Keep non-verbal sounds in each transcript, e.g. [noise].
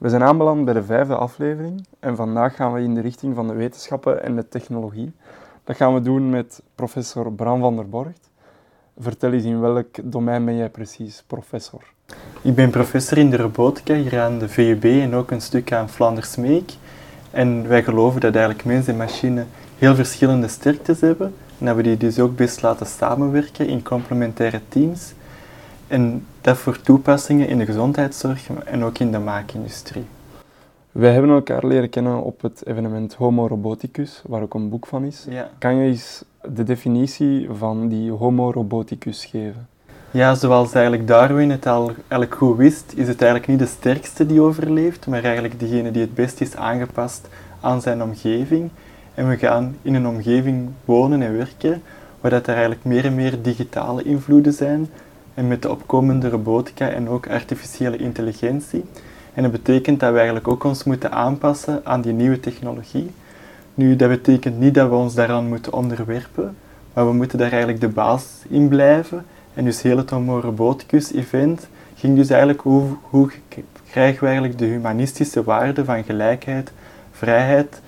We zijn aanbeland bij de vijfde aflevering en vandaag gaan we in de richting van de wetenschappen en de technologie. Dat gaan we doen met professor Bram van der Borgt. Vertel eens, in welk domein ben jij precies professor? Ik ben professor in de robotica hier aan de VUB en ook een stuk aan Flanders Meek. En wij geloven dat eigenlijk mens en machine heel verschillende sterktes hebben en dat we die dus ook best laten samenwerken in complementaire teams. En dat voor toepassingen in de gezondheidszorg en ook in de maakindustrie. Wij hebben elkaar leren kennen op het evenement Homo Roboticus, waar ook een boek van is. Ja. Kan je eens de definitie van die Homo Roboticus geven? Ja, zoals eigenlijk Darwin het al eigenlijk goed wist, is het eigenlijk niet de sterkste die overleeft, maar eigenlijk degene die het best is aangepast aan zijn omgeving. En we gaan in een omgeving wonen en werken waar dat er eigenlijk meer en meer digitale invloeden zijn, en met de opkomende robotica en ook artificiële intelligentie. En dat betekent dat we eigenlijk ook ons moeten aanpassen aan die nieuwe technologie. Nu, dat betekent niet dat we ons daaraan moeten onderwerpen, maar we moeten daar eigenlijk de baas in blijven. En dus heel het Homo Roboticus event ging dus eigenlijk hoe, hoe krijgen we eigenlijk de humanistische waarden van gelijkheid, vrijheid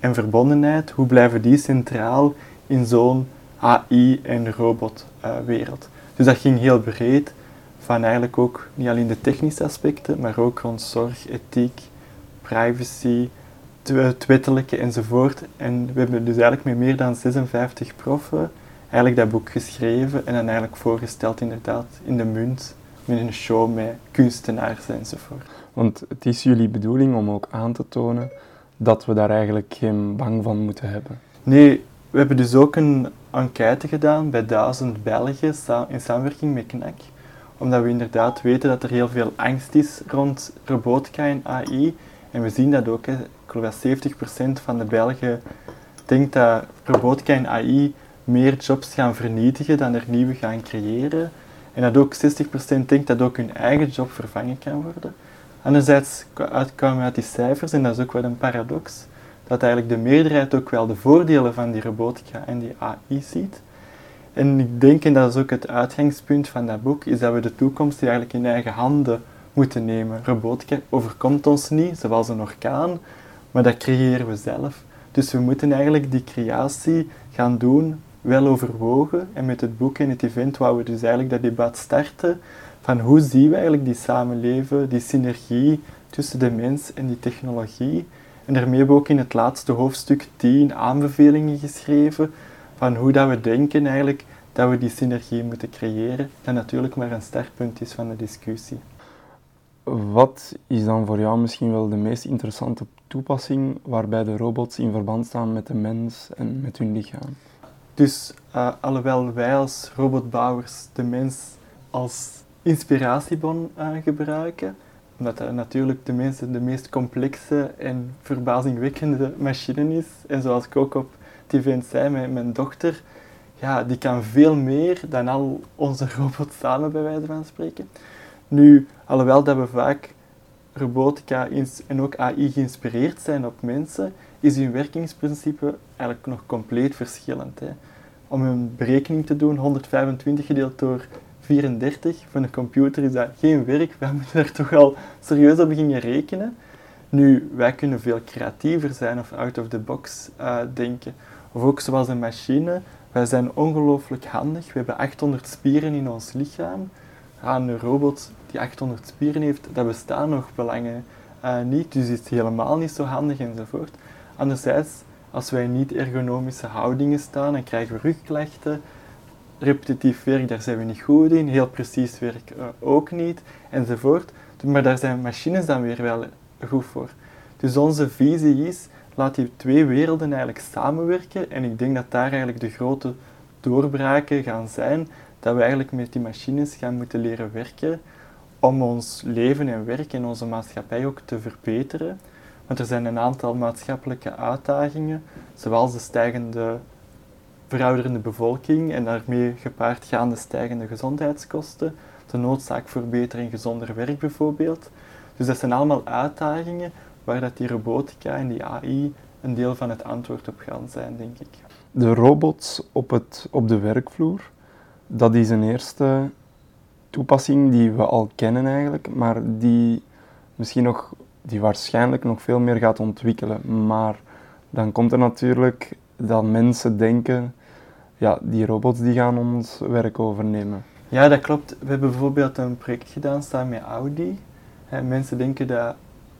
en verbondenheid, hoe blijven die centraal in zo'n AI- en robotwereld. Dus dat ging heel breed, van eigenlijk ook niet alleen de technische aspecten, maar ook rond zorg, ethiek, privacy, het wettelijke enzovoort. En we hebben dus eigenlijk met meer dan 56 proffen eigenlijk dat boek geschreven en dan eigenlijk voorgesteld inderdaad in de munt met een show met kunstenaars enzovoort. Want het is jullie bedoeling om ook aan te tonen dat we daar eigenlijk geen bang van moeten hebben. Nee, we hebben dus ook een enquête gedaan bij duizend Belgen in samenwerking met KNAK. Omdat we inderdaad weten dat er heel veel angst is rond robotica en AI. En we zien dat ook. Hè. Ik geloof dat 70% van de Belgen denkt dat robotica en AI meer jobs gaan vernietigen dan er nieuwe gaan creëren. En dat ook 60% denkt dat ook hun eigen job vervangen kan worden. Anderzijds kwamen we uit die cijfers, en dat is ook wel een paradox, dat eigenlijk de meerderheid ook wel de voordelen van die robotica en die AI ziet. En ik denk, en dat is ook het uitgangspunt van dat boek, is dat we de toekomst eigenlijk in eigen handen moeten nemen. Robotica overkomt ons niet, zoals een orkaan, maar dat creëren we zelf. Dus we moeten eigenlijk die creatie gaan doen, wel overwogen. En met het boek en het event wou we dus eigenlijk dat debat starten van hoe zien we eigenlijk die samenleven, die synergie tussen de mens en die technologie. En daarmee hebben we ook in het laatste hoofdstuk tien aanbevelingen geschreven van hoe dat we denken eigenlijk dat we die synergie moeten creëren. Dat natuurlijk maar een startpunt is van de discussie. Wat is dan voor jou misschien wel de meest interessante toepassing waarbij de robots in verband staan met de mens en met hun lichaam? Dus uh, alhoewel wij als robotbouwers de mens als inspiratiebron uh, gebruiken, omdat dat natuurlijk de de meest complexe en verbazingwekkende machine is. En zoals ik ook op event zei, mijn, mijn dochter, ja, die kan veel meer dan al onze [laughs] robots samen, bij wijze van spreken. Nu, alhoewel dat we vaak robotica en ook AI geïnspireerd zijn op mensen, is hun werkingsprincipe eigenlijk nog compleet verschillend. Hè. Om een berekening te doen, 125 gedeeld door 34. Van een computer is dat geen werk. Wij moeten er toch al serieus op beginnen rekenen. Nu, wij kunnen veel creatiever zijn of out of the box uh, denken. Of ook zoals een machine. Wij zijn ongelooflijk handig. We hebben 800 spieren in ons lichaam. Ja, een robot die 800 spieren heeft, dat bestaan nog belangen uh, niet. Dus is helemaal niet zo handig enzovoort. Anderzijds, als wij niet ergonomische houdingen staan, dan krijgen we rugklachten repetitief werk, daar zijn we niet goed in, heel precies werk uh, ook niet, enzovoort. Maar daar zijn machines dan weer wel goed voor. Dus onze visie is, laat die twee werelden eigenlijk samenwerken en ik denk dat daar eigenlijk de grote doorbraken gaan zijn, dat we eigenlijk met die machines gaan moeten leren werken om ons leven en werk en onze maatschappij ook te verbeteren. Want er zijn een aantal maatschappelijke uitdagingen, zoals de stijgende verouderende bevolking en daarmee gepaard gaande stijgende gezondheidskosten, de noodzaak voor beter en gezonder werk bijvoorbeeld. Dus dat zijn allemaal uitdagingen waar dat die robotica en die AI een deel van het antwoord op gaan zijn, denk ik. De robots op, het, op de werkvloer, dat is een eerste toepassing die we al kennen eigenlijk, maar die misschien nog die waarschijnlijk nog veel meer gaat ontwikkelen. Maar dan komt er natuurlijk dat mensen denken, ja, die robots die gaan ons werk overnemen. Ja, dat klopt. We hebben bijvoorbeeld een project gedaan samen met Audi. En mensen denken dat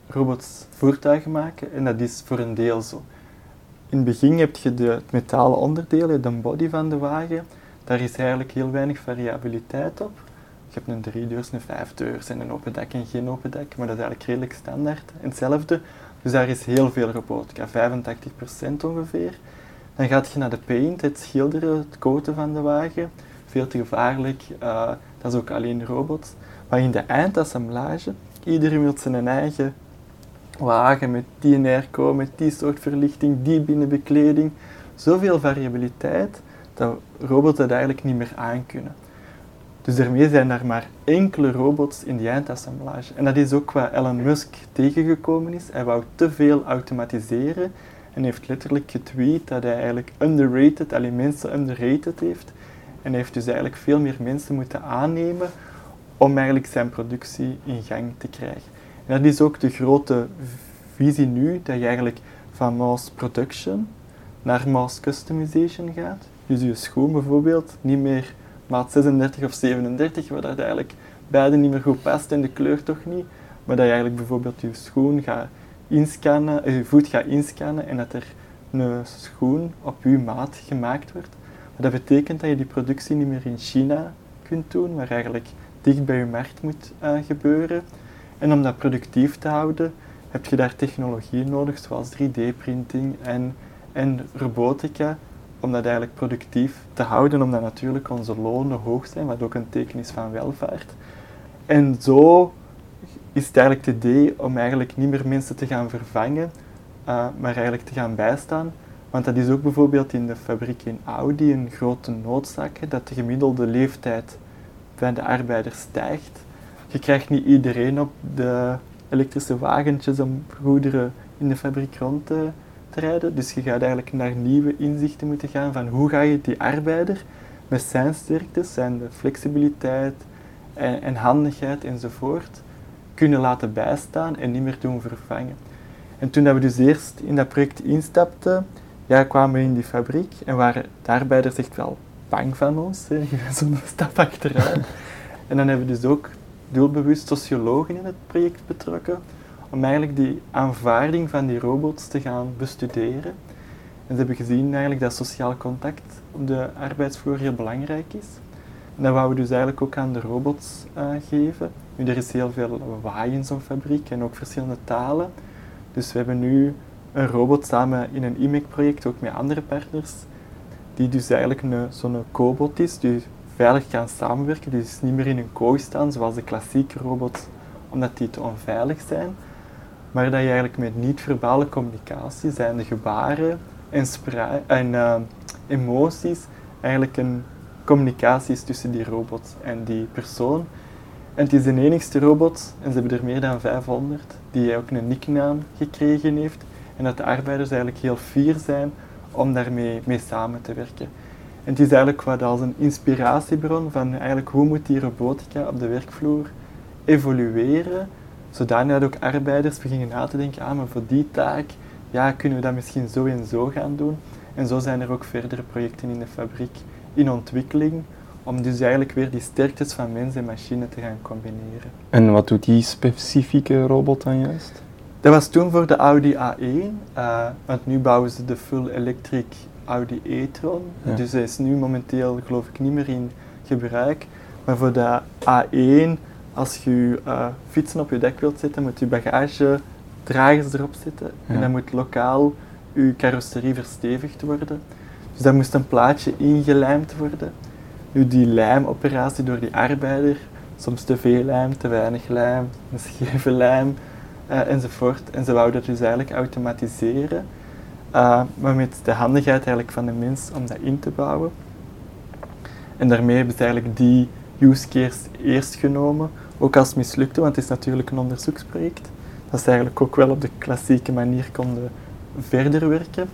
robots voertuigen maken en dat is voor een deel zo. In het begin heb je de, metalen onderdeel, de body van de wagen. Daar is eigenlijk heel weinig variabiliteit op. Je hebt een drie deurs, een vijf deurs en een open dak en geen open dak, maar dat is eigenlijk redelijk standaard. En hetzelfde, dus daar is heel veel robotica, 85% ongeveer. Dan gaat je naar de paint, het schilderen, het coaten van de wagen. Veel te gevaarlijk, uh, dat is ook alleen robots. Maar in de eindassemblage, iedereen wil zijn eigen wagen met die airco, met die soort verlichting, die binnenbekleding. Zoveel variabiliteit dat robots dat eigenlijk niet meer aankunnen. Dus daarmee zijn er maar enkele robots in die eindassemblage. En dat is ook wat Elon Musk tegengekomen is. Hij wou te veel automatiseren en heeft letterlijk getweet dat hij eigenlijk underrated, alleen mensen underrated heeft. En hij heeft dus eigenlijk veel meer mensen moeten aannemen om eigenlijk zijn productie in gang te krijgen. En dat is ook de grote visie nu, dat je eigenlijk van mass production naar mass customization gaat. Dus je schoen bijvoorbeeld niet meer maat 36 of 37, waar dat eigenlijk beide niet meer goed past en de kleur toch niet. Maar dat je eigenlijk bijvoorbeeld je schoen gaat inscannen, eh, je voet gaat inscannen en dat er een schoen op je maat gemaakt wordt. Dat betekent dat je die productie niet meer in China kunt doen, maar eigenlijk dicht bij je markt moet uh, gebeuren. En om dat productief te houden, heb je daar technologie nodig, zoals 3D-printing en, en robotica, om dat eigenlijk productief te houden, omdat natuurlijk onze lonen hoog zijn, wat ook een teken is van welvaart. En zo is het eigenlijk het idee om eigenlijk niet meer mensen te gaan vervangen, uh, maar eigenlijk te gaan bijstaan. Want dat is ook bijvoorbeeld in de fabriek in Audi een grote noodzaak, dat de gemiddelde leeftijd van de arbeider stijgt. Je krijgt niet iedereen op de elektrische wagentjes om goederen in de fabriek rond te rijden. Dus je gaat eigenlijk naar nieuwe inzichten moeten gaan van hoe ga je die arbeider met zijn sterktes, zijn flexibiliteit en, en handigheid enzovoort, kunnen laten bijstaan en niet meer doen vervangen. En toen we dus eerst in dat project instapten, ja, kwamen we in die fabriek en waren de arbeiders echt wel bang van ons. Zo'n [laughs] stap achteruit. en dan hebben we dus ook doelbewust sociologen in het project betrokken om eigenlijk die aanvaarding van die robots te gaan bestuderen. En ze hebben gezien eigenlijk dat sociaal contact op de arbeidsvloer heel belangrijk is. Dat wouden we dus eigenlijk ook aan de robots uh, geven. Nu, er is heel veel lawaai in zo'n fabriek en ook verschillende talen. Dus we hebben nu een robot samen in een IMEC-project, ook met andere partners, die dus eigenlijk zo'n cobot is, die veilig kan samenwerken. Die dus niet meer in een kooi staan, zoals de klassieke robots, omdat die te onveilig zijn maar dat je eigenlijk met niet-verbale communicatie, zijn de gebaren en, en uh, emoties, eigenlijk een communicatie is tussen die robot en die persoon. En het is de enigste robot, en ze hebben er meer dan 500, die ook een nicknaam gekregen heeft. En dat de arbeiders eigenlijk heel fier zijn om daarmee mee samen te werken. En het is eigenlijk wat als een inspiratiebron van eigenlijk hoe moet die robotica op de werkvloer evolueren zodanig dat ook arbeiders beginnen na te denken, ah, maar voor die taak ja, kunnen we dat misschien zo en zo gaan doen. En zo zijn er ook verdere projecten in de fabriek in ontwikkeling, om dus eigenlijk weer die sterktes van mens en machine te gaan combineren. En wat doet die specifieke robot dan juist? Dat was toen voor de Audi A1, uh, want nu bouwen ze de full electric Audi e-tron. Dus hij is nu momenteel geloof ik niet meer in gebruik. Maar voor de A1 als je je uh, fietsen op je dek wilt zetten, moet je bagage dragers erop zitten. En dan moet lokaal je carrosserie verstevigd worden. Dus dan moest een plaatje ingelijmd worden. Nu die lijmoperatie door die arbeider, soms te veel lijm, te weinig lijm, een scheve lijm uh, enzovoort. En ze wouden dat dus eigenlijk automatiseren, uh, maar met de handigheid eigenlijk van de mens om dat in te bouwen. En daarmee hebben ze eigenlijk die use case eerst genomen ook als mislukte, want het is natuurlijk een onderzoeksproject, dat ze eigenlijk ook wel op de klassieke manier konden verder werken.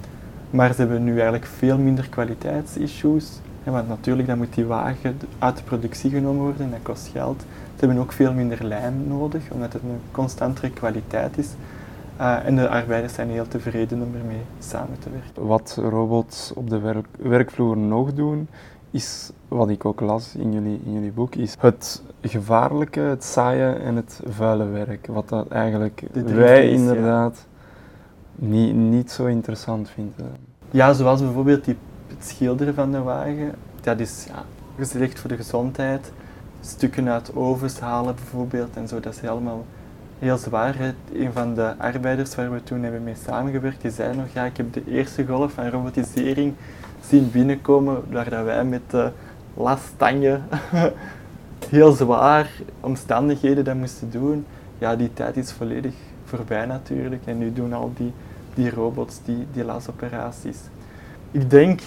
Maar ze hebben nu eigenlijk veel minder kwaliteitsissues want natuurlijk dan moet die wagen uit de productie genomen worden en dat kost geld. Ze hebben ook veel minder lijm nodig, omdat het een constantere kwaliteit is. Uh, en de arbeiders zijn heel tevreden om ermee samen te werken. Wat robots op de werk, werkvloer nog doen, is, wat ik ook las in jullie, in jullie boek, is het gevaarlijke, het saaie en het vuile werk. Wat dat eigenlijk wij inderdaad niet, niet zo interessant vinden. Ja, zoals bijvoorbeeld die, het schilderen van de wagen. Dat is ja, voor de gezondheid. Stukken uit ovens halen bijvoorbeeld en zo, dat is helemaal heel zwaar. Een van de arbeiders waar we toen hebben mee samengewerkt, die zei nog, ja, ik heb de eerste golf van robotisering zien binnenkomen, waar wij met de lastanje [laughs] heel zwaar omstandigheden dat moesten doen. Ja, die tijd is volledig voorbij natuurlijk. En nu doen al die, die robots die, die lasoperaties. Ik denk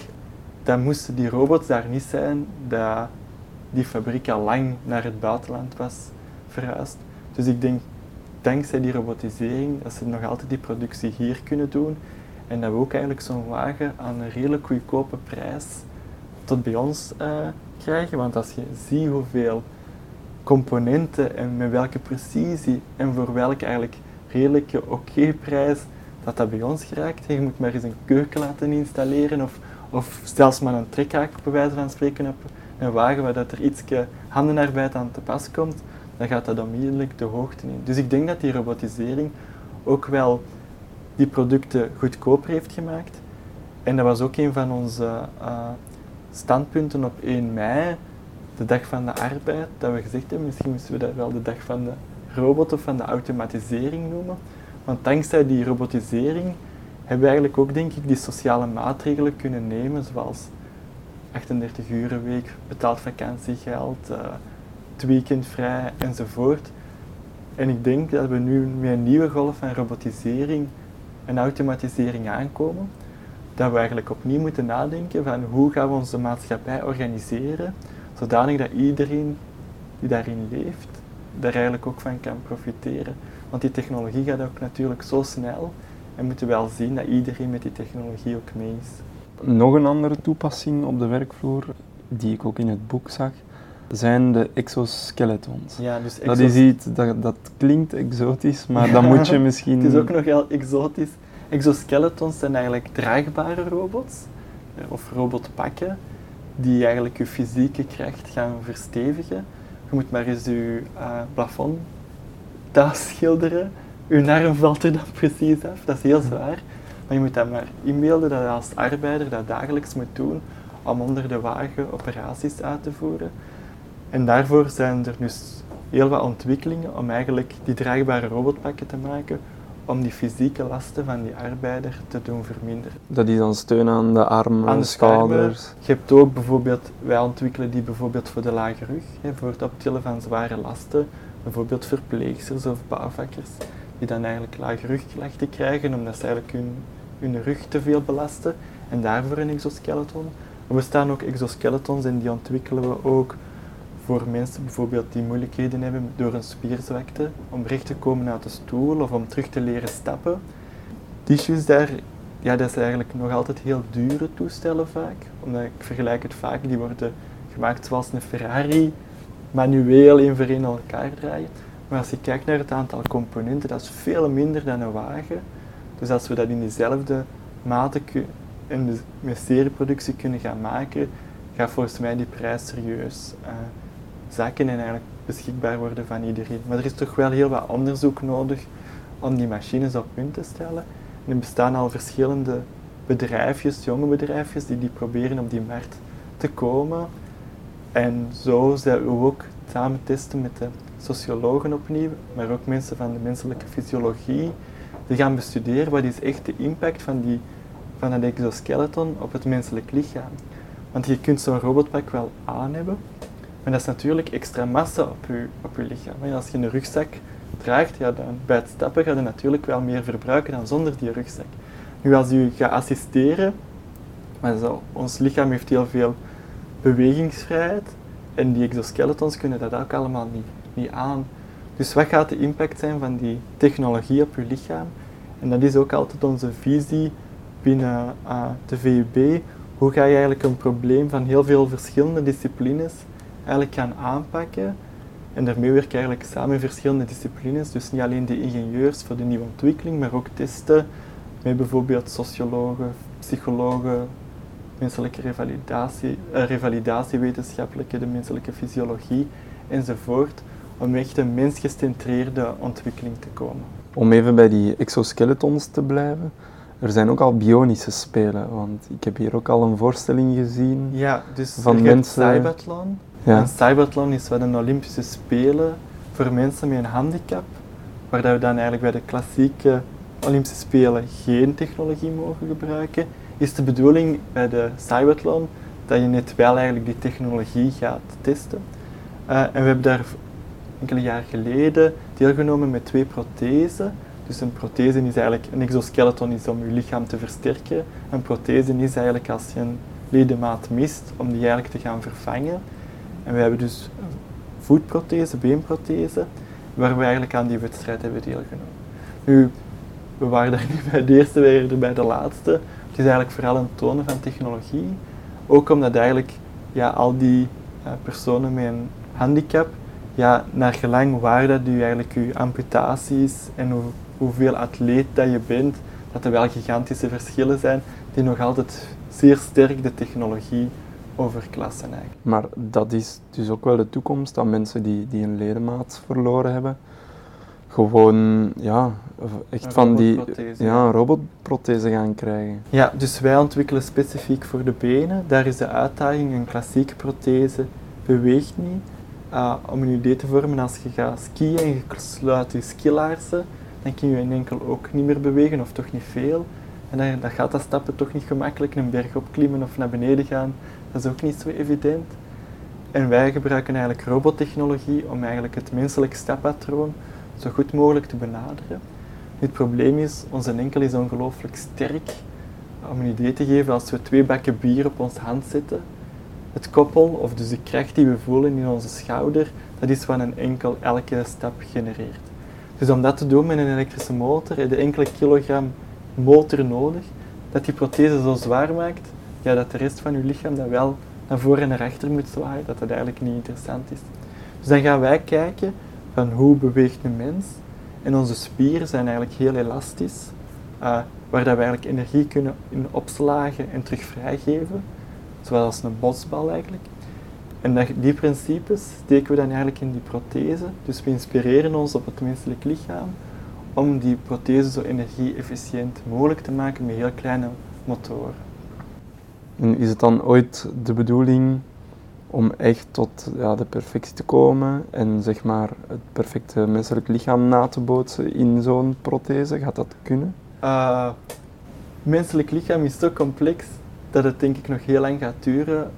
dat moesten die robots daar niet zijn, dat die fabriek al lang naar het buitenland was verhuisd. Dus ik denk, dankzij die robotisering, dat ze nog altijd die productie hier kunnen doen. En dat we ook eigenlijk zo'n wagen aan een redelijk goedkope prijs tot bij ons uh, krijgen. Want als je ziet hoeveel componenten en met welke precisie en voor welke eigenlijk redelijke oké prijs dat dat bij ons geraakt. Je moet maar eens een keuken laten installeren of, of zelfs maar een trekhaak bij wijze van spreken op een wagen waar dat er iets handenarbeid aan te pas komt, dan gaat dat onmiddellijk de hoogte in. Dus ik denk dat die robotisering ook wel die producten goedkoper heeft gemaakt. En dat was ook een van onze uh, standpunten op 1 mei, de dag van de arbeid, dat we gezegd hebben, misschien moesten we dat wel de dag van de robot of van de automatisering noemen. Want dankzij die robotisering hebben we eigenlijk ook, denk ik, die sociale maatregelen kunnen nemen, zoals 38 uur week, betaald vakantiegeld, uh, het weekend vrij enzovoort. En ik denk dat we nu met een nieuwe golf van robotisering en automatisering aankomen, dat we eigenlijk opnieuw moeten nadenken van hoe gaan we onze maatschappij organiseren, zodanig dat iedereen die daarin leeft, daar eigenlijk ook van kan profiteren. Want die technologie gaat ook natuurlijk zo snel en moeten wel zien dat iedereen met die technologie ook mee is. Nog een andere toepassing op de werkvloer, die ik ook in het boek zag, zijn de exoskeletons. Ja, dus Dat is iets, dat, dat klinkt exotisch, maar dan [laughs] moet je misschien... Het is ook nog heel exotisch. Exoskeletons zijn eigenlijk draagbare robots, eh, of robotpakken, die eigenlijk je fysieke kracht gaan verstevigen. Je moet maar eens je uh, plafond thuis schilderen. Je arm valt er dan precies af, dat is heel zwaar. Maar je moet dat maar inbeelden dat je als arbeider dat dagelijks moet doen om onder de wagen operaties uit te voeren. En daarvoor zijn er dus heel wat ontwikkelingen om eigenlijk die draagbare robotpakken te maken om die fysieke lasten van die arbeider te doen verminderen. Dat is dan steun aan de armen, aan de schouders. Je hebt ook bijvoorbeeld, wij ontwikkelen die bijvoorbeeld voor de lage rug, hè, voor het optillen van zware lasten, bijvoorbeeld verpleegsters of bouwvakkers, die dan eigenlijk lage rugklachten krijgen omdat ze eigenlijk hun, hun rug te veel belasten en daarvoor een exoskeleton. Er bestaan ook exoskeletons en die ontwikkelen we ook voor mensen bijvoorbeeld die moeilijkheden hebben door een spierzwakte, om recht te komen uit de stoel of om terug te leren stappen. Tissues daar, ja, dat zijn eigenlijk nog altijd heel dure toestellen vaak, omdat ik vergelijk het vaak, die worden gemaakt zoals een Ferrari, manueel in voor in elkaar draaien. Maar als je kijkt naar het aantal componenten, dat is veel minder dan een wagen. Dus als we dat in diezelfde mate en met serieproductie kunnen gaan maken, gaat volgens mij die prijs serieus uh, zaken en eigenlijk beschikbaar worden van iedereen. Maar er is toch wel heel wat onderzoek nodig om die machines op punt te stellen. En er bestaan al verschillende bedrijfjes, jonge bedrijfjes, die die proberen op die markt te komen. En zo zijn we ook samen testen met de sociologen opnieuw, maar ook mensen van de menselijke fysiologie. Die gaan bestuderen wat is echt de impact van, die, van het exoskeleton op het menselijk lichaam. Want je kunt zo'n robotpak wel aan hebben, maar dat is natuurlijk extra massa op je, op je lichaam. als je een rugzak draagt, ja, dan bij het stappen ga je natuurlijk wel meer verbruiken dan zonder die rugzak. Nu, als je gaat assisteren, maar zo, ons lichaam heeft heel veel bewegingsvrijheid en die exoskeletons kunnen dat ook allemaal niet, niet aan. Dus wat gaat de impact zijn van die technologie op je lichaam? En dat is ook altijd onze visie binnen uh, de VUB, hoe ga je eigenlijk een probleem van heel veel verschillende disciplines eigenlijk gaan aanpakken. En daarmee werken eigenlijk samen verschillende disciplines, dus niet alleen de ingenieurs voor de nieuwe ontwikkeling, maar ook testen met bijvoorbeeld sociologen, psychologen, menselijke revalidatie, uh, revalidatiewetenschappelijke, de menselijke fysiologie enzovoort, om echt een mensgecentreerde ontwikkeling te komen. Om even bij die exoskeletons te blijven, er zijn ook al bionische spelen, want ik heb hier ook al een voorstelling gezien ja, dus van mensen. Cybathlon. Ja. En is wat een Olympische Spelen voor mensen met een handicap, waar we dan eigenlijk bij de klassieke Olympische Spelen geen technologie mogen gebruiken, is de bedoeling bij de Cybathlon dat je net wel eigenlijk die technologie gaat testen. Uh, en we hebben daar enkele jaar geleden deelgenomen met twee prothesen. Dus een prothese is eigenlijk, een exoskeleton is om je lichaam te versterken. Een prothese is eigenlijk als je een ledemaat mist, om die eigenlijk te gaan vervangen. En we hebben dus voetprothese, beenprothese, waar we eigenlijk aan die wedstrijd hebben deelgenomen. Nu, we waren daar [laughs] niet bij de eerste, we waren er bij de laatste. Het is eigenlijk vooral een tonen van technologie. Ook omdat eigenlijk ja, al die uh, personen met een handicap, ja, naar gelang waar dat u eigenlijk uw amputaties en hoe, hoeveel atleet dat je bent, dat er wel gigantische verschillen zijn die nog altijd zeer sterk de technologie overklassen eigenlijk. Maar dat is dus ook wel de toekomst, dat mensen die, die een ledemaat verloren hebben, gewoon ja, echt van die ja, robotprothese gaan krijgen. Ja, dus wij ontwikkelen specifiek voor de benen. Daar is de uitdaging, een klassieke prothese beweegt niet. Uh, om een idee te vormen, als je gaat skiën en je sluit je skilaarzen, dan kun je in enkel ook niet meer bewegen, of toch niet veel. En dan, dan gaat dat stappen toch niet gemakkelijk, een berg opklimmen of naar beneden gaan, dat is ook niet zo evident. En wij gebruiken eigenlijk robottechnologie om eigenlijk het menselijke stappatroon zo goed mogelijk te benaderen. Het probleem is, onze enkel is ongelooflijk sterk. Om een idee te geven, als we twee bakken bier op onze hand zetten, het koppel, of dus de kracht die we voelen in onze schouder, dat is wat een enkel elke stap genereert. Dus om dat te doen met een elektrische motor, heb je enkele kilogram motor nodig, dat die prothese zo zwaar maakt, ja, dat de rest van je lichaam dat wel naar voren en naar achter moet zwaaien, dat dat eigenlijk niet interessant is. Dus dan gaan wij kijken van hoe beweegt een mens. En onze spieren zijn eigenlijk heel elastisch, uh, waar dat we eigenlijk energie kunnen opslagen en terug vrijgeven, zoals een bosbal eigenlijk. En die principes steken we dan eigenlijk in die prothese. Dus we inspireren ons op het menselijk lichaam om die prothese zo energie-efficiënt mogelijk te maken met heel kleine motoren. Is het dan ooit de bedoeling om echt tot ja, de perfectie te komen en zeg maar het perfecte menselijk lichaam na te bootsen in zo'n prothese? Gaat dat kunnen? Uh, menselijk lichaam is zo complex dat het denk ik nog heel lang gaat duren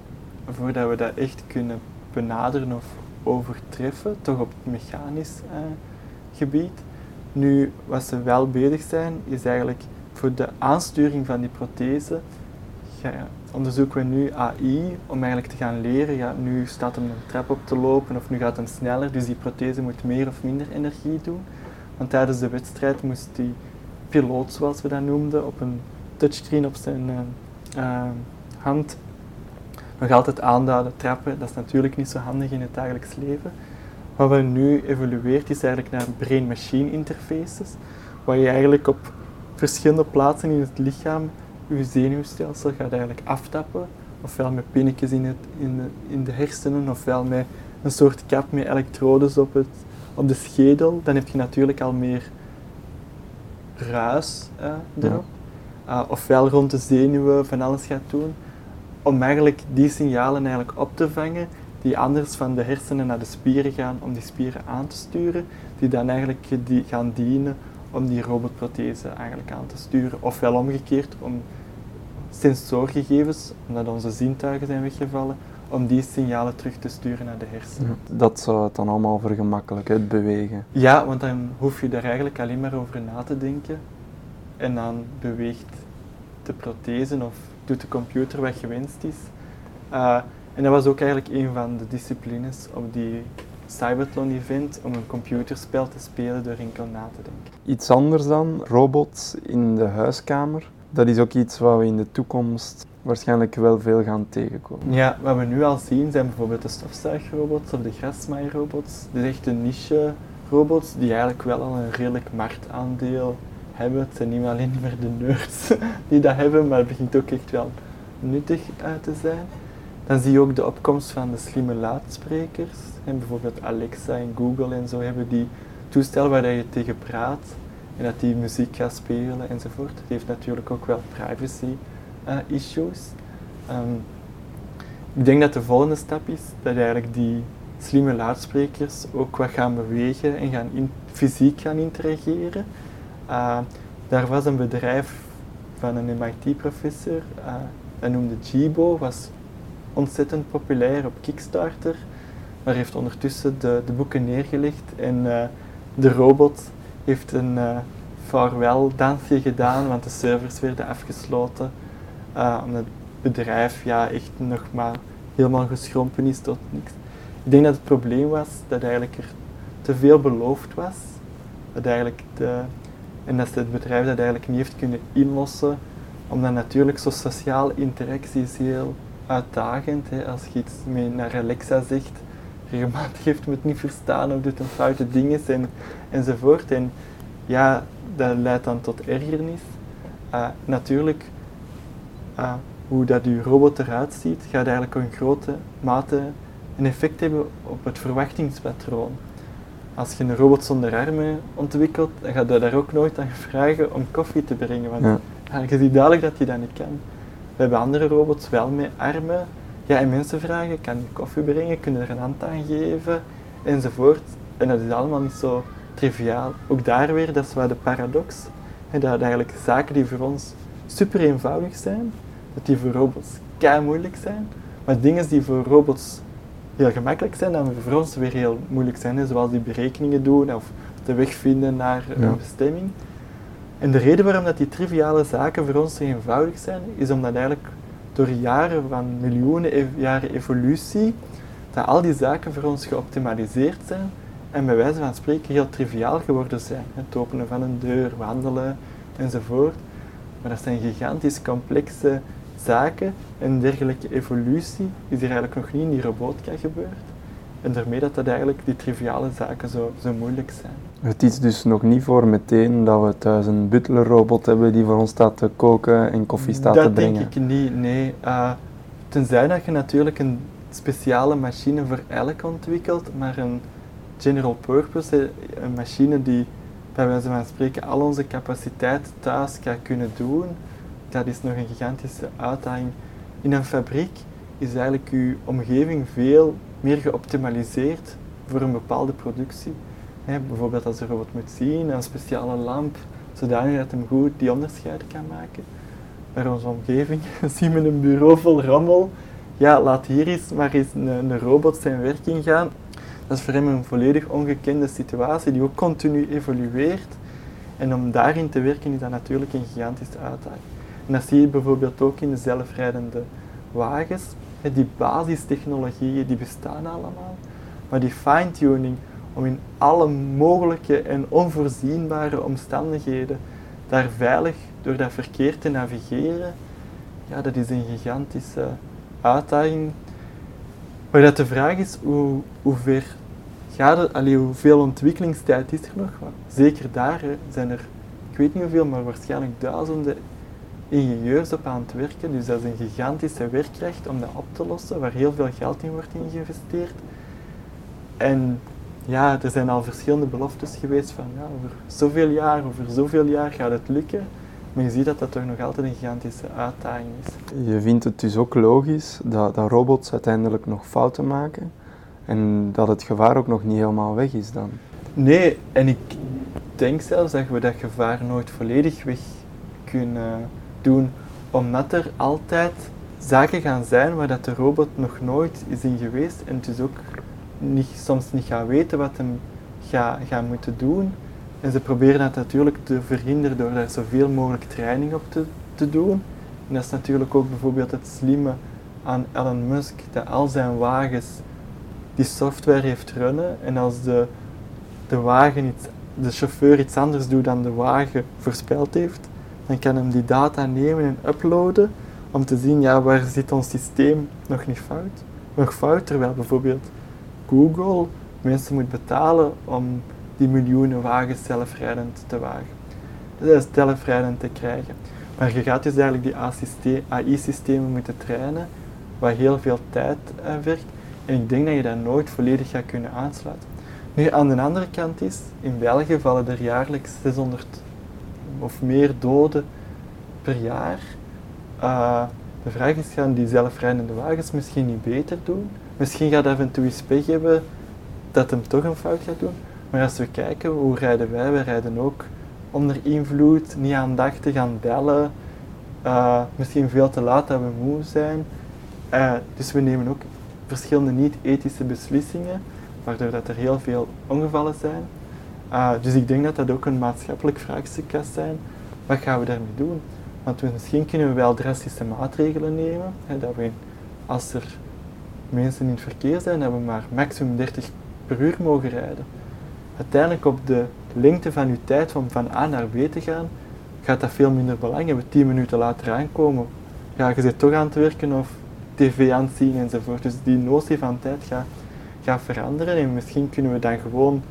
voordat we dat echt kunnen benaderen of overtreffen, toch op het mechanisch uh, gebied. Nu, wat ze wel bezig zijn, is eigenlijk voor de aansturing van die prothese onderzoeken we nu AI om eigenlijk te gaan leren. Ja, nu staat hem een trap op te lopen of nu gaat hem sneller, dus die prothese moet meer of minder energie doen. Want tijdens de wedstrijd moest die piloot, zoals we dat noemden, op een touchscreen op zijn uh, uh, hand nog altijd aanduiden, trappen. Dat is natuurlijk niet zo handig in het dagelijks leven. Wat we nu evolueert is eigenlijk naar brain-machine interfaces, waar je eigenlijk op verschillende plaatsen in het lichaam je zenuwstelsel gaat eigenlijk aftappen, ofwel met pinnetjes in, het, in, de, in de hersenen, ofwel met een soort kap met elektrodes op, het, op de schedel. Dan heb je natuurlijk al meer ruis uh, erop. Uh, ofwel rond de zenuwen van alles gaat doen, om eigenlijk die signalen eigenlijk op te vangen die anders van de hersenen naar de spieren gaan om die spieren aan te sturen, die dan eigenlijk die gaan dienen om die robotprothese eigenlijk aan te sturen. Ofwel omgekeerd, om sensorgegevens, omdat onze zintuigen zijn weggevallen, om die signalen terug te sturen naar de hersenen. Dat zou het dan allemaal vergemakkelijken, het bewegen. Ja, want dan hoef je daar eigenlijk alleen maar over na te denken. En dan beweegt de prothese of doet de computer wat gewenst is. Uh, en dat was ook eigenlijk een van de disciplines op die Cybertron event om een computerspel te spelen door enkel na te denken. Iets anders dan, robots in de huiskamer. Dat is ook iets wat we in de toekomst waarschijnlijk wel veel gaan tegenkomen. Ja, wat we nu al zien zijn bijvoorbeeld de stofzuigrobots of de grasmaaierrobots. Dat is echt een niche robots die eigenlijk wel al een redelijk marktaandeel hebben. Het zijn niet alleen meer de nerds [laughs] die dat hebben, maar het begint ook echt wel nuttig uit te zijn. Dan zie je ook de opkomst van de slimme luidsprekers. En bijvoorbeeld Alexa en Google en zo hebben die toestellen waar je tegen praat en dat die muziek gaat spelen enzovoort. Het heeft natuurlijk ook wel privacy uh, issues. Ehm, ik denk dat de volgende stap is dat eigenlijk die slimme luidsprekers ook wat gaan bewegen en gaan fysiek gaan interageren. Uh, daar was een bedrijf van een MIT-professor, uh, dat noemde Jibo, was ontzettend populair op Kickstarter, maar heeft ondertussen de, de boeken neergelegd en uh, de robot heeft een uh, farewell dansje gedaan, want de servers werden afgesloten, omdat het bedrijf ja, echt nog maar helemaal geschrompen is tot niks. Ik denk dat het probleem was dat eigenlijk er te veel beloofd was. Dat eigenlijk de, en dat het bedrijf dat eigenlijk niet heeft kunnen inlossen, omdat natuurlijk zo sociale interactie is heel uitdagend. Hè. Als je iets mee naar Alexa zegt, regelmatig heeft het niet verstaan of doet een foute dingen en, enzovoort. En ja, dat leidt dan tot ergernis. Uh, natuurlijk, uh, hoe dat je robot eruit ziet, gaat eigenlijk in grote mate een effect hebben op het verwachtingspatroon. Als je een robot zonder armen ontwikkelt, dan ga je daar ook nooit aan vragen om koffie te brengen. Want ja. je ziet duidelijk dat je dat niet kan. We hebben andere robots wel met armen. Ja, en mensen vragen, kan je koffie brengen, kunnen er een hand aan geven, enzovoort. En dat is allemaal niet zo triviaal. Ook daar weer, dat is wel de paradox. En dat eigenlijk zaken die voor ons super eenvoudig zijn, dat die voor robots kei moeilijk zijn. Maar dingen die voor robots heel gemakkelijk zijn, dan voor ons weer heel moeilijk zijn. Zoals die berekeningen doen of de weg vinden naar een bestemming. En de reden waarom dat die triviale zaken voor ons zo eenvoudig zijn, is omdat eigenlijk door jaren van miljoenen jaren evolutie, dat al die zaken voor ons geoptimaliseerd zijn en bij wijze van spreken heel triviaal geworden zijn. Het openen van een deur, wandelen enzovoort. Maar dat zijn gigantisch complexe zaken en dergelijke evolutie is hier eigenlijk nog niet in die robotica gebeurd. En daarmee dat dat eigenlijk die triviale zaken zo, zo moeilijk zijn. Het is dus nog niet voor meteen dat we thuis een butlerrobot hebben die voor ons staat te koken en koffie staat dat te brengen. Dat denk ik niet, nee. Uh, tenzij dat je natuurlijk een speciale machine voor elk ontwikkelt, maar een general purpose, een machine die bij wijze van spreken al onze capaciteit thuis kan kunnen doen, dat is nog een gigantische uitdaging. In een fabriek is eigenlijk uw omgeving veel meer geoptimaliseerd voor een bepaalde productie. Bijvoorbeeld als je robot moet zien, een speciale lamp, zodanig dat hem goed die onderscheid kan maken. Bij onze omgeving [laughs] zien we een bureau vol rommel. Ja, laat hier eens maar eens een, een robot zijn werking gaan. Dat is voor hem een volledig ongekende situatie die ook continu evolueert. En om daarin te werken is dat natuurlijk een gigantische uitdaging. En dat zie je bijvoorbeeld ook in de zelfrijdende wagens. Die basistechnologieën die bestaan allemaal, maar die fine-tuning om in alle mogelijke en onvoorzienbare omstandigheden daar veilig door dat verkeer te navigeren, ja, dat is een gigantische uitdaging. Maar dat de vraag is, hoe, hoe ver gaat het, hoeveel ontwikkelingstijd is er nog? Zeker daar zijn er, ik weet niet hoeveel, maar waarschijnlijk duizenden ingenieurs op aan het werken. Dus dat is een gigantische werkkracht om dat op te lossen, waar heel veel geld in wordt geïnvesteerd. En ja, er zijn al verschillende beloftes geweest van ja, over zoveel jaar, over zoveel jaar gaat het lukken. Maar je ziet dat dat toch nog altijd een gigantische uitdaging is. Je vindt het dus ook logisch dat, dat robots uiteindelijk nog fouten maken en dat het gevaar ook nog niet helemaal weg is dan? Nee, en ik denk zelfs dat we dat gevaar nooit volledig weg kunnen doen, omdat er altijd zaken gaan zijn waar dat de robot nog nooit is in geweest en dus ook niet, soms niet gaat weten wat hem gaat ga moeten doen. En ze proberen dat natuurlijk te verhinderen door daar zoveel mogelijk training op te, te doen. En dat is natuurlijk ook bijvoorbeeld het slimme aan Elon Musk, dat al zijn wagens die software heeft runnen en als de, de wagen iets, de chauffeur iets anders doet dan de wagen voorspeld heeft, dan kan hem die data nemen en uploaden om te zien ja, waar zit ons systeem nog niet fout. Nog fout, terwijl bijvoorbeeld Google mensen moet betalen om die miljoenen wagens zelfrijdend te wagen. Dus zelfrijdend te krijgen. Maar je gaat dus eigenlijk die AI-systemen moeten trainen, wat heel veel tijd uh, vergt. En ik denk dat je dat nooit volledig gaat kunnen aansluiten. Nu, aan de andere kant is, in België vallen er jaarlijks 600 of meer doden per jaar. Uh, de vraag is, gaan die zelfrijdende wagens misschien niet beter doen? Misschien gaat af en toe hebben dat hem toch een fout gaat doen. Maar als we kijken, hoe rijden wij? Wij rijden ook onder invloed, niet aandachtig gaan bellen. Uh, misschien veel te laat dat we moe zijn. Uh, dus we nemen ook verschillende niet-ethische beslissingen, waardoor dat er heel veel ongevallen zijn. Uh, dus ik denk dat dat ook een maatschappelijk vraagstuk kan zijn. Wat gaan we daarmee doen? Want we, misschien kunnen we wel drastische maatregelen nemen. Hè, dat we, als er mensen in het verkeer zijn, we maar maximum 30 per uur mogen rijden. Uiteindelijk op de lengte van uw tijd om van A naar B te gaan, gaat dat veel minder belang hebben. 10 minuten later aankomen, ja, je zit toch aan het werken of tv aan het zien enzovoort. Dus die notie van tijd gaat, veranderen en misschien kunnen we dan gewoon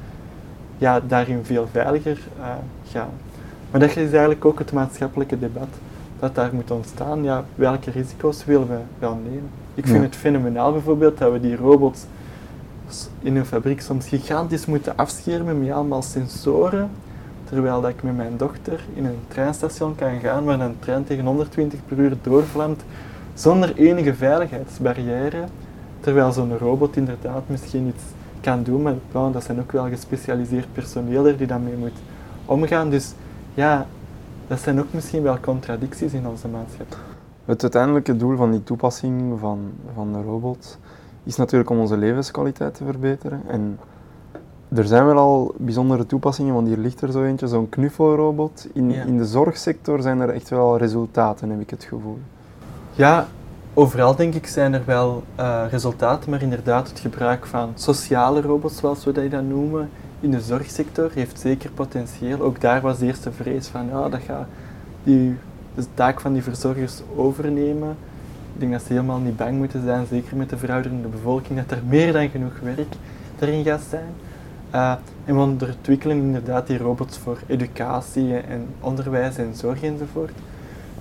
ja, daarin veel veiliger uh, gaan. Maar dat is eigenlijk ook het maatschappelijke debat dat daar moet ontstaan. Ja, welke risico's willen we wel nemen? Ik vind het fenomenaal bijvoorbeeld dat we die robots in een fabriek soms gigantisch moeten afschermen met allemaal sensoren. Terwijl dat ik met mijn dochter in een treinstation kan gaan waar een trein tegen 120 per uur doorvlamt zonder enige veiligheidsbarrière. Terwijl zo'n robot inderdaad misschien iets kan doen, maar dat zijn ook wel gespecialiseerd personeel die daarmee moet omgaan. Dus ja, dat zijn ook misschien wel contradicties in onze maatschappij. Het uiteindelijke doel van die toepassing van, van de robot is natuurlijk om onze levenskwaliteit te verbeteren. En er zijn wel al bijzondere toepassingen, want hier ligt er zo eentje, zo'n knuffelrobot. In, in de zorgsector zijn er echt wel resultaten, heb ik het gevoel. Ja, overal denk ik zijn er wel uh, resultaten, maar inderdaad het gebruik van sociale robots, zoals we dat noemen, in de zorgsector heeft zeker potentieel. Ook daar was de eerste vrees van, ja, dat gaat die, de taak van die verzorgers overnemen. Ik denk dat ze helemaal niet bang moeten zijn, zeker met de verouderende bevolking, dat er meer dan genoeg werk erin gaat zijn. Uh, en we ontwikkelen inderdaad die robots voor educatie en onderwijs en zorg enzovoort.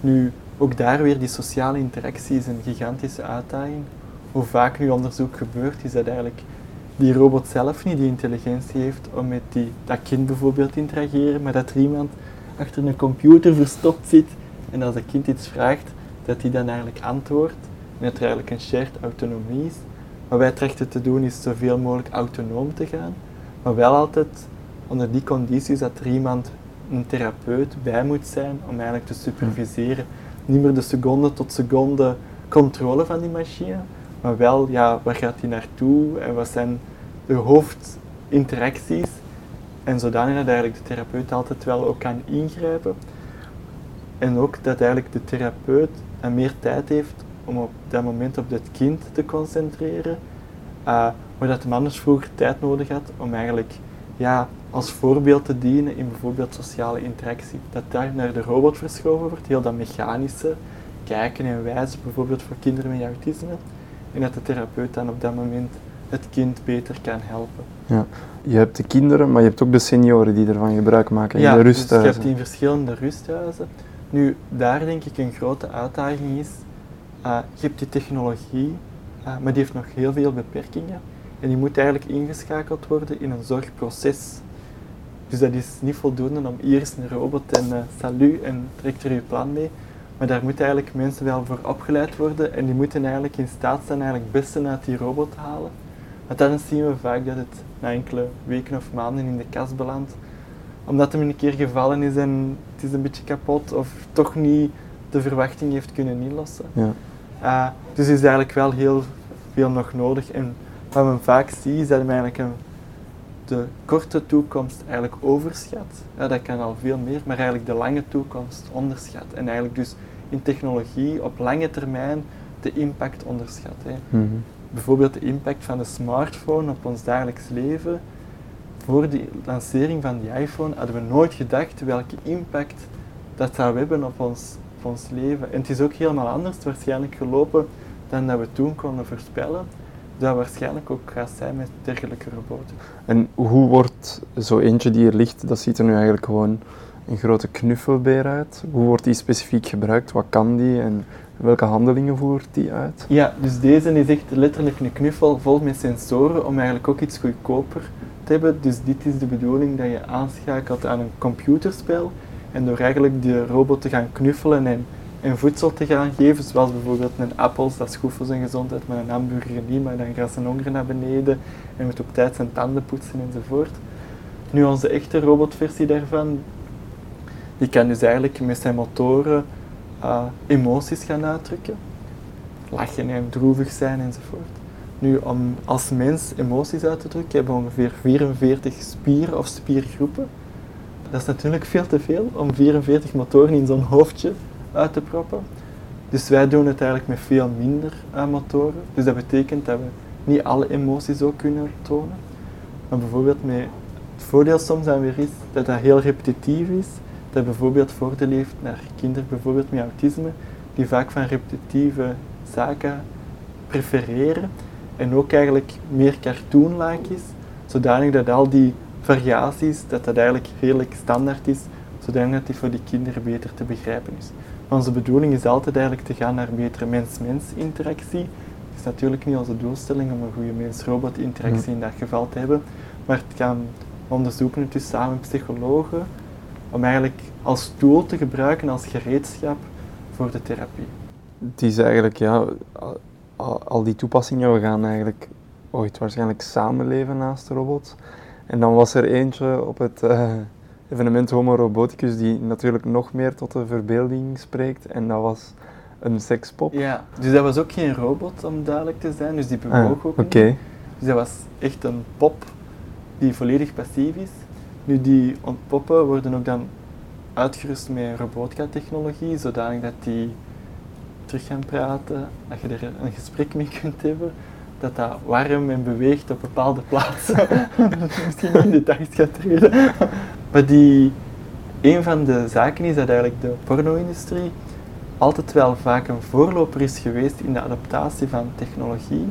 Nu, ook daar weer die sociale interactie is een gigantische uitdaging. Hoe vaak nu onderzoek gebeurt, is dat eigenlijk die robot zelf niet die intelligentie heeft om met die, dat kind bijvoorbeeld te interageren, maar dat er iemand achter een computer verstopt zit en als dat kind iets vraagt, dat hij dan eigenlijk antwoordt en dat er eigenlijk een shared autonomie is. Wat wij trachten te doen is zoveel mogelijk autonoom te gaan, maar wel altijd onder die condities dat er iemand, een therapeut, bij moet zijn om eigenlijk te superviseren. Niet meer de seconde tot seconde controle van die machine, maar wel, ja, waar gaat hij naartoe en wat zijn de hoofdinteracties? En zodanig dat eigenlijk de therapeut altijd wel ook kan ingrijpen. En ook dat eigenlijk de therapeut meer tijd heeft om op dat moment op het kind te concentreren. Uh, maar dat de anders vroeger tijd nodig had om eigenlijk ja, als voorbeeld te dienen in bijvoorbeeld sociale interactie. Dat daar naar de robot verschoven wordt, heel dat mechanische, kijken en wijzen, bijvoorbeeld voor kinderen met autisme. En dat de therapeut dan op dat moment het kind beter kan helpen. Ja. Je hebt de kinderen, maar je hebt ook de senioren die ervan gebruik maken in de rusthuizen. Dus je hebt in verschillende rusthuizen. Nu, daar denk ik een grote uitdaging is, uh, je hebt die technologie, uh, maar die heeft nog heel veel beperkingen. En die moet eigenlijk ingeschakeld worden in een zorgproces. Dus dat is niet voldoende om hier is een robot en uh, salut en trekt er je plan mee. Maar daar moeten eigenlijk mensen wel voor opgeleid worden en die moeten eigenlijk in staat zijn eigenlijk het beste uit die robot te halen. Want dan zien we vaak dat het na enkele weken of maanden in de kast belandt. Omdat hem een keer gevallen is en het is een beetje kapot of toch niet de verwachting heeft kunnen inlossen. Ja. Uh, dus is eigenlijk wel heel veel nog nodig. En wat men vaak ziet is dat men eigenlijk een, de korte toekomst eigenlijk overschat. Ja, dat kan al veel meer, maar eigenlijk de lange toekomst onderschat. En eigenlijk dus in technologie op lange termijn de impact onderschat. Hè. Mhm. Bijvoorbeeld de impact van de smartphone op ons dagelijks leven. Voor de lancering van die iPhone hadden we nooit gedacht welke impact dat zou hebben op ons op ons leven. En het is ook helemaal anders waarschijnlijk gelopen dan dat we toen konden voorspellen. Dat waarschijnlijk ook gaat zijn met dergelijke roboten. En hoe wordt zo eentje die er ligt, dat ziet er nu eigenlijk gewoon een grote knuffelbeer uit. Hoe wordt die specifiek gebruikt? Wat kan die en welke handelingen voert die uit? Ja, dus deze is echt letterlijk een knuffel vol met sensoren om eigenlijk ook iets goedkoper te hebben. Dus dit is de bedoeling dat je aanschakelt aan een computerspel en door eigenlijk de robot te gaan knuffelen en, en voedsel te gaan geven, zoals bijvoorbeeld een appels, dat is goed voor zijn gezondheid, maar een hamburger niet, maar dan gaat zijn honger naar beneden en moet op tijd zijn tanden poetsen enzovoort. Nu onze echte robotversie daarvan, die kan dus eigenlijk met zijn motoren uh, emoties gaan uitdrukken. Lachen en droevig zijn enzovoort. Nu, om als mens emoties uit te drukken, hebben we ongeveer 44 spieren of spiergroepen. Dat is natuurlijk veel te veel om 44 motoren in zo'n hoofdje uit te proppen. Dus wij doen het eigenlijk met veel minder uh, motoren. Dus dat betekent dat we niet alle emoties ook kunnen tonen. Maar bijvoorbeeld met het voordeel soms dan weer is dat dat heel repetitief is. Dat bijvoorbeeld voordeel heeft naar kinderen bijvoorbeeld met autisme, die vaak van repetitieve zaken prefereren. En ook eigenlijk meer cartoon-like is, zodanig dat al die variaties, dat dat eigenlijk redelijk standaard is, zodanig dat die voor die kinderen beter te begrijpen is. Onze bedoeling is altijd eigenlijk te gaan naar betere mens-mens interactie. Het is natuurlijk niet onze doelstelling om een goede mens-robot interactie in dat geval te hebben, maar het gaan onderzoeken is samen met psychologen, om eigenlijk als tool te gebruiken, als gereedschap voor de therapie. Het is eigenlijk, ja, al, die toepassingen, we gaan eigenlijk ooit waarschijnlijk samenleven naast de robots. En dan was er eentje op het uh, evenement Homo Roboticus die natuurlijk nog meer tot de verbeelding spreekt. En dat was een sekspop. Ja, dus dat was ook geen robot om duidelijk te zijn, dus die bewoog ah, ook niet. Dus dat was echt een pop die volledig passief is. Nu, die ontpoppen worden ook dan uitgerust met robotica-technologie, zodanig dat die terug gaan praten, dat je er een gesprek mee kunt hebben, dat dat warm en beweegt op bepaalde plaatsen. [laughs] Misschien in details gaat treden. Maar die, een van de zaken is dat eigenlijk de porno-industrie altijd wel vaak een voorloper is geweest in de adaptatie van technologie.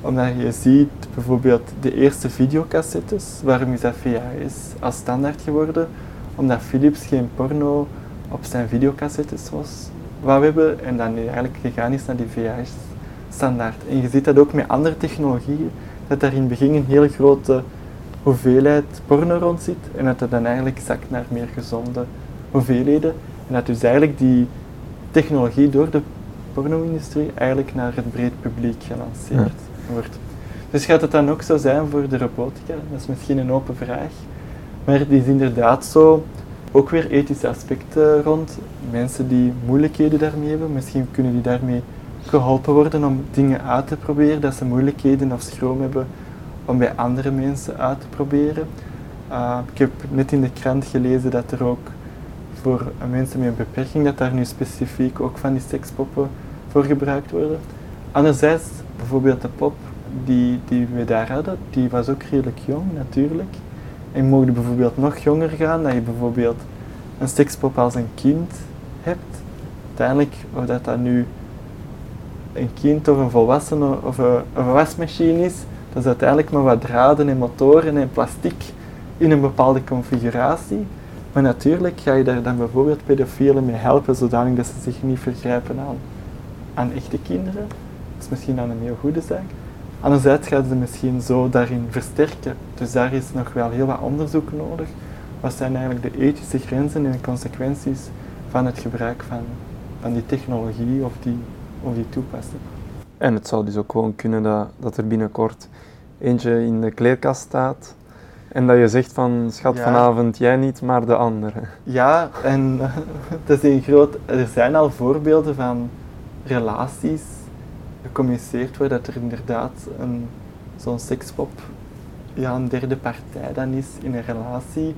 Omdat je ziet bijvoorbeeld de eerste videocassettes, waarom is dat VHS als standaard geworden? Omdat Philips geen porno op zijn videocassettes was we hebben en dan eigenlijk gegaan is naar die VHS standaard. En je ziet dat ook met andere technologieën, dat daar in het begin een heel grote hoeveelheid porno rond zit en dat het dan eigenlijk zakt naar meer gezonde hoeveelheden. En dat dus eigenlijk die technologie door de porno-industrie eigenlijk naar het breed publiek gelanceerd wordt. Dus gaat het dan ook zo zijn voor de robotica? Dat is misschien een open vraag. Maar het is inderdaad zo, ook weer ethische aspecten rond. Mensen die moeilijkheden daarmee hebben, misschien kunnen die daarmee geholpen worden om dingen uit te proberen, dat ze moeilijkheden of schroom hebben om bij andere mensen uit te proberen. Uh, ik heb net in de krant gelezen dat er ook voor mensen met een beperking, dat daar nu specifiek ook van die sekspoppen voor gebruikt worden. Anderzijds, bijvoorbeeld de pop die, die we daar hadden, die was ook redelijk jong natuurlijk. En mogen bijvoorbeeld nog jonger gaan, dat je bijvoorbeeld een sekspop als een kind hebt. Uiteindelijk, of dat dat nu een kind of een volwassene of een, een wasmachine is, dat is uiteindelijk maar wat draden en motoren en plastic in een bepaalde configuratie. Maar natuurlijk ga je daar dan bijvoorbeeld pedofielen mee helpen, zodanig dat ze zich niet vergrijpen aan, aan echte kinderen. Dat is misschien dan een heel goede zaak. Anderzijds gaan ze misschien zo daarin versterken. Dus daar is nog wel heel wat onderzoek nodig. Wat zijn eigenlijk de ethische grenzen en de consequenties van het gebruik van, van die technologie of die of die toepassen. En het zou dus ook gewoon kunnen dat, dat er binnenkort eentje in de kleerkast staat en dat je zegt van schat vanavond jij niet, maar de andere. Ja, en [laughs] het is een groot, er zijn al voorbeelden van relaties gecommuniceerd wordt dat er inderdaad een, zo'n sekspop ja, een derde partij dan is in een relatie.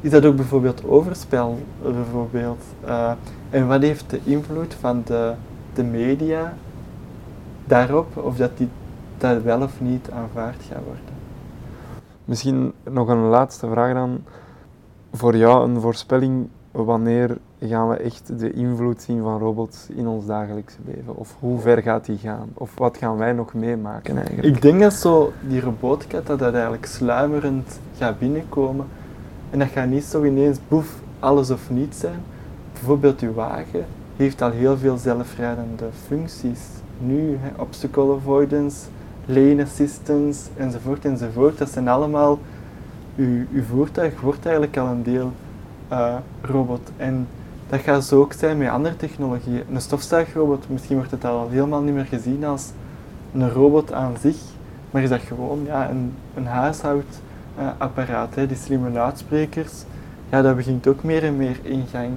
Is dat ook bijvoorbeeld overspel? Bijvoorbeeld? Uh, en wat heeft de invloed van de de media daarop of dat die dat wel of niet aanvaard gaat worden. Misschien nog een laatste vraag dan. Voor jou een voorspelling wanneer gaan we echt de invloed zien van robots in ons dagelijkse leven? Of hoe ver gaat die gaan? Of wat gaan wij nog meemaken eigenlijk? Ik denk dat zo die robotica dat dat eigenlijk sluimerend gaat binnenkomen. En dat gaat niet zo ineens boef alles of niets zijn. Bijvoorbeeld uw wagen heeft al heel veel zelfrijdende functies. Nu, hè, obstacle avoidance, lane assistance enzovoort enzovoort. Dat zijn allemaal, uw, uw voertuig wordt eigenlijk al een deel uh, robot. En dat gaat zo ook zijn met andere technologieën. Een stofzuigrobot, misschien wordt het al helemaal niet meer gezien als een robot aan zich, maar is dat gewoon ja, een, een huishoudapparaat. Uh, die slimme luidsprekers, ja, dat begint ook meer en meer ingang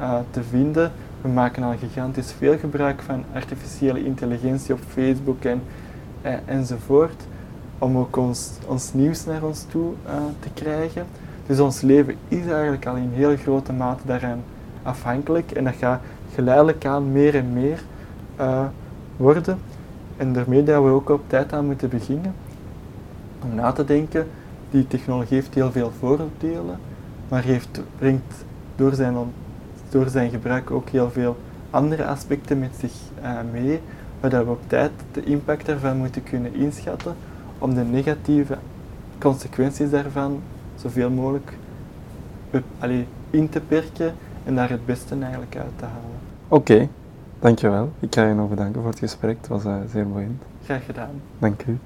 uh, te vinden. We maken al gigantisch veel gebruik van artificiële intelligentie op Facebook en, uh, enzovoort, om ook ons, ons nieuws naar ons toe uh, te krijgen. Dus ons leven is eigenlijk al in heel grote mate daaraan afhankelijk en dat gaat geleidelijk aan meer en meer uh, worden. En daarmee dat we ook op tijd aan moeten beginnen om na te denken. Die technologie heeft heel veel voordelen, maar heeft, brengt door zijn, door zijn gebruik ook heel veel andere aspecten met zich uh, mee, waar we op tijd de impact daarvan moeten kunnen inschatten om de negatieve consequenties daarvan zoveel mogelijk allee, in te perken en daar het beste eigenlijk uit te halen. Oké, dankjewel. Ik ga je nog bedanken voor het gesprek. Het was uh, zeer boeiend. Graag gedaan. Dank u.